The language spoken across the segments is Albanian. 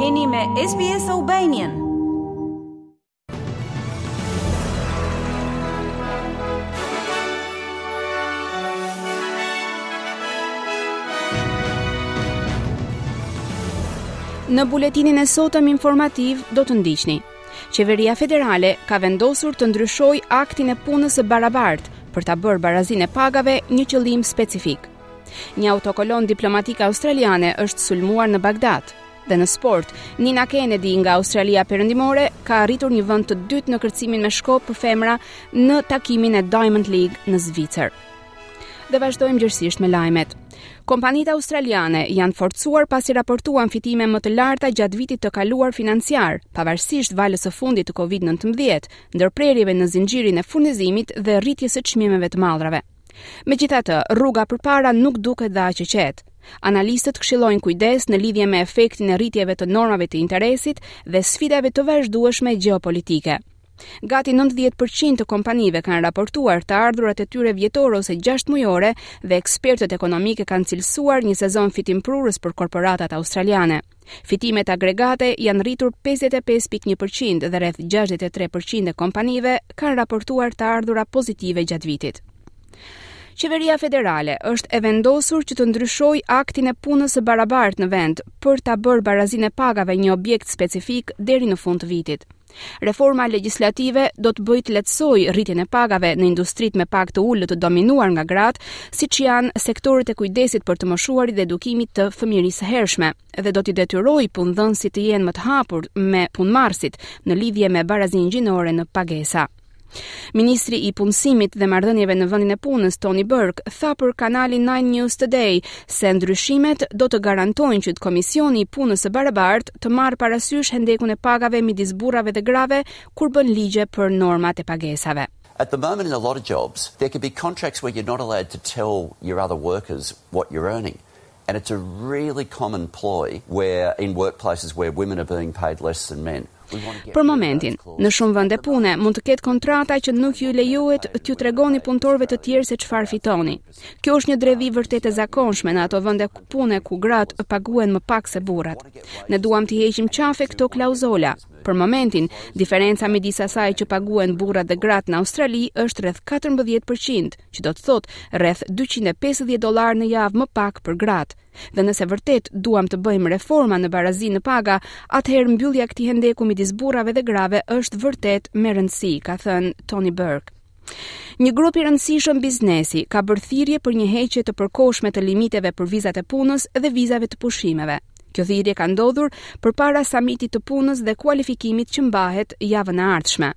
Jeni me SBS Albanian. Në buletinin e sotëm informativ do të ndiqni. Qeveria federale ka vendosur të ndryshojë Aktin e Punës së Barabartë për ta bërë barazinë e pagave një qëllim specifik. Një autokolonë diplomatike australiane është sulmuar në Bagdad. Dhe në sport, Nina Kennedy nga Australia Perëndimore ka arritur një vend të dytë në kërcimin me shkop për femra në takimin e Diamond League në Zvicër. Dhe vazhdojmë gjerësisht me lajmet. Kompanitë australiane janë forcuar pasi raportuan fitime më të larta gjatë vitit të kaluar financiar, pavarësisht valës së fundit të COVID-19, ndërprerjeve në zinxhirin e furnizimit dhe rritjes së çmimeve të mallrave. Megjithatë, rruga përpara nuk duket dhe aq e qetë. Analistët këshillojnë kujdes në lidhje me efektin e rritjeve të normave të interesit dhe sfidave të vazhdueshme gjeopolitike. Gati nëntëdhjetë për qind të kompanive kanë raportuar të ardhurat e tyre vjetore ose gjashtëmujore dhe ekspertët ekonomikë kanë cilësuar një sezon fitimprurës për korporatat australiane. Fitimet agregate janë rritur 55.1 për qind dhe rreth 63 për qind e kompanive kanë raportuar të ardhura pozitive gjatë vitit. Qeveria federale është e vendosur që të ndryshojë aktin e punës së barabartë në vend për ta bërë barazinë e pagave një objekt specifik deri në fund të vitit. Reforma legjislative do të bëjë të lehtësojë rritjen e pagave në industritë me pagë të ulët të dominuar nga gratë, siç janë sektorët e kujdesit për të moshuarit dhe edukimit të fëmijërisë së hershme, dhe do t'i detyrojë punëdhënësit të jenë më të hapur me punëmarrësit në lidhje me barazinë gjinore në pagesa. Ministri i Punësimit dhe Marrëdhënieve në vendin e punës, Tony Burke, tha për kanalin Nine News Today se ndryshimet do të garantojnë që Komisioni i Punës së Barabartë të marrë parasysh hendekun e pagave midis burrave dhe grave kur bën ligje për normat e pagesave. At the moment in a lot of jobs, there could be contracts where you're not allowed to tell your other workers what you're earning. And it's a really common ploy where in workplaces where women are being paid less than men. Për momentin, në shumë vende pune mund të ketë kontrata që nuk ju lejohet t'ju tregoni punëtorëve të tjerë se çfarë fitoni. Kjo është një dredhi vërtet e zakonshme në ato vende pune ku gratë paguhen më pak se burrat. Ne duam t'i heqim qafe këto klauzola, Për momentin, diferenca midis asaj që paguhen burrat dhe gratë në Australi është rreth katërmbëdhjetë për qind, që do të thotë rreth dyqind e pesëdhjetë dollarë në javë më pak për gratë. Dhe nëse vërtet duam të bëjmë reforma në barazi në paga, atëherë mbyllja e këtij hendeku midis burrave dhe grave është vërtet me rëndësi, ka thënë Tony Burke. Një grup i rëndësishëm biznesi ka bërë thirrje për një heqje të përkohshme të limiteve për vizat e punës dhe vizave të pushimeve. Kjo thirrje ka ndodhur përpara samitit të punës dhe kualifikimit që mbahet javën e ardhshme.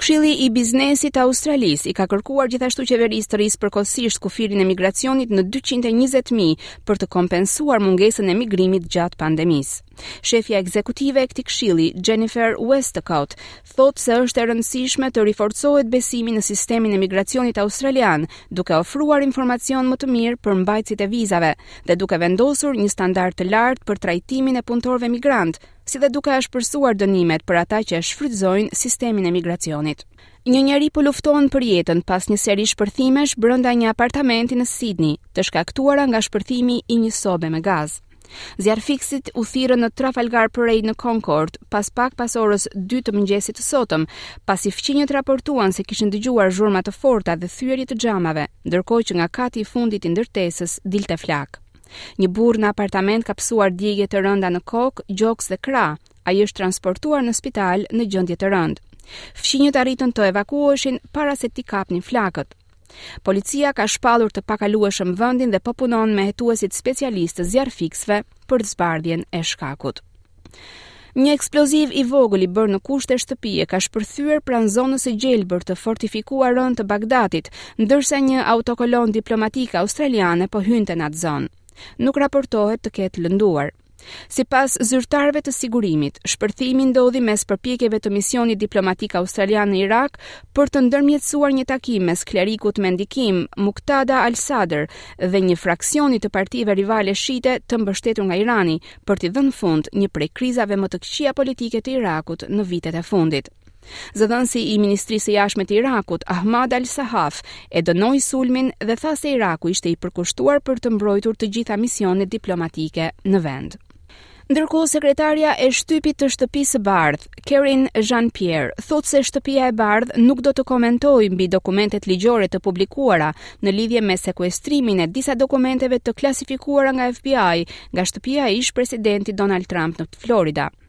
Këshilli i Biznesit të Australisë i ka kërkuar gjithashtu qeverisë të rrisë përkohësisht kufirin e migracionit në 220.000 për të kompensuar mungesën e migrimit gjatë pandemisë. Shefja ekzekutive e këtij këshilli, Jennifer Westacott, thotë se është e rëndësishme të riforcohet besimi në sistemin e migracionit australian, duke ofruar informacion më të mirë për mbajtësit e vizave dhe duke vendosur një standard të lartë për trajtimin e punëtorëve migrantë, si dhe duke ashpërsuar dënimet për ata që e shfrytëzojnë sistemin e migracionit. Një njeri po lufton për jetën pas një seri shpërthimesh brenda një apartamenti në Sydney, të shkaktuara nga shpërthimi i një sobe me gaz. Zjarrfikësit u thirrën në Trafalgar Parade në Concord pas pak pas orës 2 të mëngjesit të sotëm, pasi fqinjët raportuan se kishin dëgjuar zhurma të forta dhe thyerje të xhamave, ndërkohë që nga kati i fundit i ndërtesës dilte flakë. Një burrë në apartament ka pësuar djegje të rënda në kokë, gjoks dhe krah. Ai është transportuar në spital në gjendje të rëndë. Fqinjët arritën të evakuoheshin para se t'i kapnin flakët. Policia ka shpallur të pakalueshëm vendin dhe po punon me hetuesit specialistë të zjarrfikësve për zbardhjen e shkakut. Një eksploziv i vogël i bërë në kushte shtëpie ka shpërthyer pranë zonës së gjelbër të fortifikuar rëndë të Bagdadit, ndërsa një autokolonë diplomatike australiane po hynte në atë zonë. Nuk raportohet të ketë të lënduar. Sipas zyrtarëve të sigurimit, shpërthimi ndodhi mes përpjekjeve të misionit diplomatik australian në Irak për të ndërmjetësuar një takim mes klerikut me ndikim Muqtada al-Sadr dhe një fraksioni të partive rivale shiite të mbështetur nga Irani për t'i dhënë fund një prej krizave më të këqija politike të Irakut në vitet e fundit. Zëdhënësi i Ministrisë së Jashtme të Irakut, Ahmad al-Sahaf, e dënoi sulmin dhe tha se Iraku ishte i përkushtuar për të mbrojtur të gjitha misionet diplomatike në vend. Ndërkohë, sekretarja e shtypit të Shtëpisë së Bardhë, Karine Jean-Pierre, thotë se Shtëpia e Bardhë nuk do të komentojë mbi dokumentet ligjore të publikuara në lidhje me sekuestrimin e disa dokumenteve të klasifikuara nga FBI nga shtëpia e ish-presidentit Donald Trump në Florida.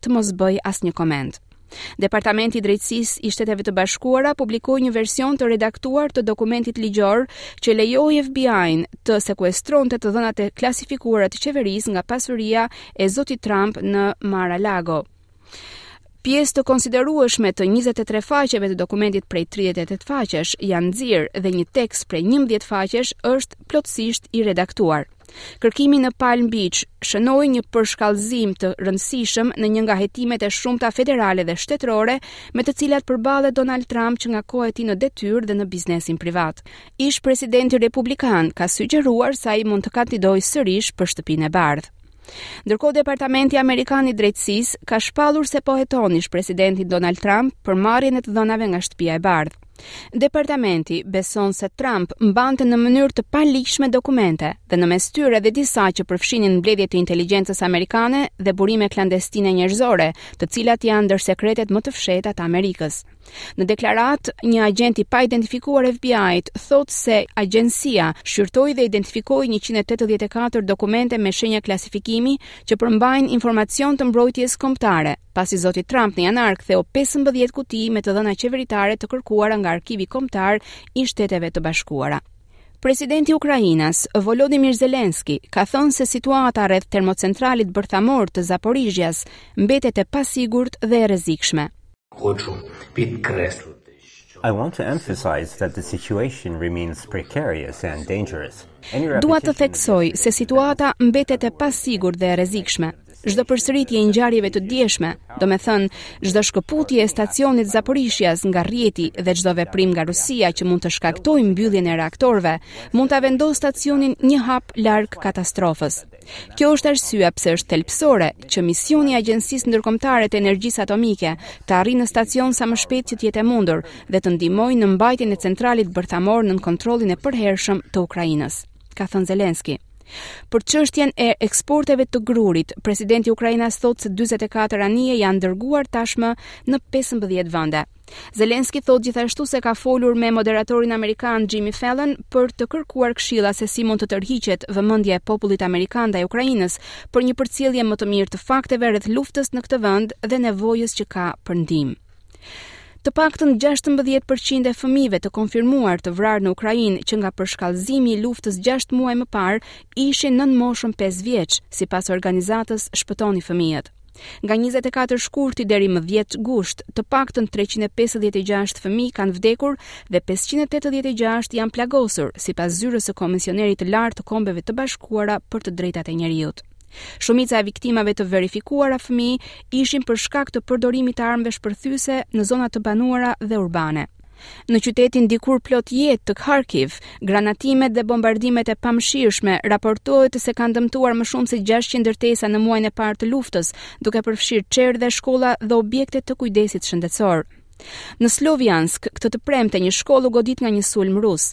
të mos bëjë asnjë koment. Departamenti i Drejtësisë i Shteteve të Bashkuara publikoi një version të redaktuar të dokumentit ligjor që lejoi FBI-n të sekuestronte të dhënat e klasifikuara të qeverisë nga pasuria e zotit Trump në Mar-a-Lago. Pjesë të konsiderueshme të 23 faqeve të dokumentit prej 38 faqesh janë nxirë dhe një tekst prej 11 faqesh është plotësisht i redaktuar. Kërkimi në Palm Beach shënoi një përshkallëzim të rëndësishëm në një nga hetimet e shumta federale dhe shtetërore me të cilat përballet Donald Trump që nga koha e tij në detyrë dhe në biznesin privat. Ish-presidenti republikan ka sugjeruar se ai mund të kandidojë sërish për Shtëpinë e Bardhë. Ndërkohë Departamenti Amerikan i Drejtësisë ka shpallur se po heton ish-presidentin Donald Trump për marrjen e të dhënave nga Shtëpia e Bardhë. Departamenti beson se Trump mbante në mënyrë të paligjshme dokumente, dhe në mes tyre edhe disa që përfshinin mbledhje të inteligjencës amerikane dhe burime klandestine njerëzore, të cilat janë ndër sekretet më të fshehta të Amerikës. Në deklaratë, një agjent i paidentifikuar i FBI-t thotë se agjencia shqyrtoi dhe identifikoi 184 dokumente me shenja klasifikimi që përmbajnë informacion të mbrojtjes kombëtare. pasi zoti Trump në janar ktheu pesëmbëdhjetë kuti me të dhëna qeveritare të kërkuara nga Arkivi Kombëtar i Shteteve të Bashkuara. Presidenti ukrainas, Volodymyr Zelensky, ka thënë se situata rreth termocentralit bërthamor të Zaporizhjas mbetet e pasigurt dhe e rrezikshme. Dua të theksoj se situata mbetet e pasigurt dhe e rrezikshme. Çdo përsëritje e ngjarjeve të djeshme, domethënë çdo shkëputje e stacionit Zaporizhjas nga rrjeti dhe çdo veprim nga Rusia që mund të shkaktojë mbylljen e reaktorëve, mund ta vendosë stacionin një hap larg katastrofës. Kjo është arsyeja pse është thelbësore që misioni i Agjencisë Ndërkombëtare të Energjisë Atomike të arrijë në stacion sa më shpejt që të jetë e mundur dhe të ndihmojë në mbajtjen e centralit bërthamor nën kontrollin e përhershëm të Ukrainës, ka thënë Zelensky. Për çështjen e eksporteve të grurit, presidenti ukrainas thotë se 44 anije janë dërguar tashmë në pesëmbëdhjetë vende. Zelensky thotë gjithashtu se ka folur me moderatorin amerikan Jimmy Fallon për të kërkuar këshilla se si mund të tërhiqet vëmendja e popullit amerikan ndaj Ukrainës për një përcjellje më të mirë të fakteve rreth luftës në këtë vend dhe nevojës që ka për ndihmë. Të paktën 16% e fëmijëve të konfirmuar të vrarë në Ukrainë që nga përshkallëzimi i luftës 6 muaj më parë ishin nën moshën 5 vjeç, sipas organizatës Shpëtoni fëmijët. Nga njëzet e katër shkurti deri më dhjetë gusht, të paktën treqind e pesëdhjetë e gjashtë fëmijë kanë vdekur dhe pesëqind e tetëdhjetë e gjashtë janë plagosur, sipas Zyrës së Komisionerit të Lartë të Kombeve të Bashkuara për të Drejtat e Njeriut. Shumica e viktimave të verifikuara fëmijë ishin për shkak të përdorimit të armëve shpërthyese në zona të banuara dhe urbane. Në qytetin dikur plot jetë të Kharkiv, granatimet dhe bombardimet e pamëshirshme raportohet se kanë dëmtuar më shumë se 600 ndërtesa në muajin e parë të luftës, duke përfshirë çerdhe, shkolla dhe objekte të kujdesit shëndetësor. Në Sloviansk, këtë të premte një shkollë u godit nga një sulm rus.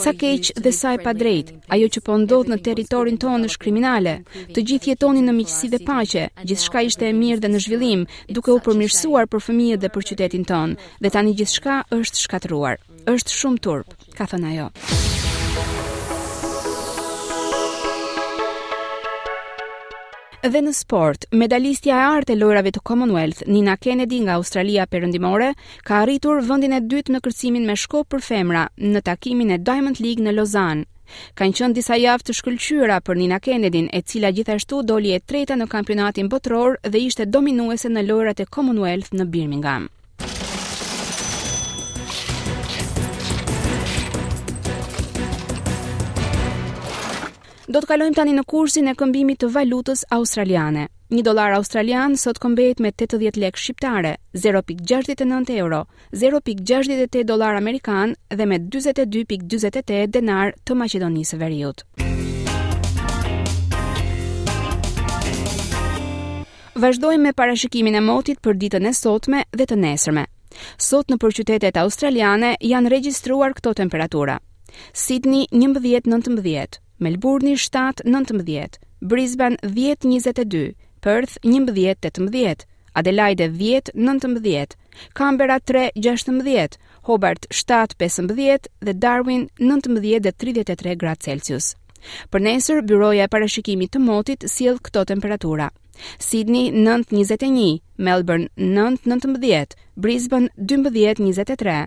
Sa keq dhe sa e padrejtë, ajo që po ndodh në territorin tonë është kriminale. Të gjithë jetonin në miqësi dhe paqe, gjithçka ishte e mirë dhe në zhvillim, duke u përmirësuar për fëmijët dhe për qytetin tonë, dhe tani gjithçka është shkatërruar. Është shumë turp, ka thënë ajo. Dhe në sport, medalistja e artë e lojrave të Commonwealth, Nina Kennedy nga Australia Perëndimore, ka arritur vendin e dytë në kërcimin me shkop për femra në takimin e Diamond League në Lozanë. Kanë qenë disa javë të shkëlqyera për Nina Kennedyn, e cila gjithashtu doli e treta në kampionatin botëror dhe ishte dominuese në lojërat e Commonwealth në Birmingham. Do të kalojmë tani në kursin e këmbimit të valutës australiane. Një dollar australian sot këmbehet me 80 lekë shqiptare, 0.69 euro, 0.68 dollar amerikan dhe me 42.48 denar të Maqedonisë së Veriut. Vazhdojmë me parashikimin e motit për ditën e sotme dhe të nesërme. Sot nëpër qytetet australiane janë regjistruar këto temperatura. Sydney 11-19, Melburni shtatë, nëntëmbëdhjetë, Brisban dhjetë, njëzet e dy, Përth njëmbëdhjetë, tetëmbëdhjetë, Adelaide dhjetë, nëntëmbëdhjetë, Kambera tre, gjashtëmbëdhjetë, Hobart shtatë, pesëmbëdhjetë dhe Darwin nëntëmbëdhjetë dhe tridhjetë e tre gradë Celsius. Për nesër, byroja e parashikimit të motit sjell këto temperatura. Sydney 9:21, Melbourne 9:19, Brisbane 12:23,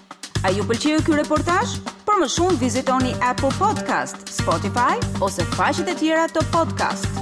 A ju pëlqeu ky reportazh? Për më shumë vizitoni Apple Podcast, Spotify ose faqet e tjera të podcast.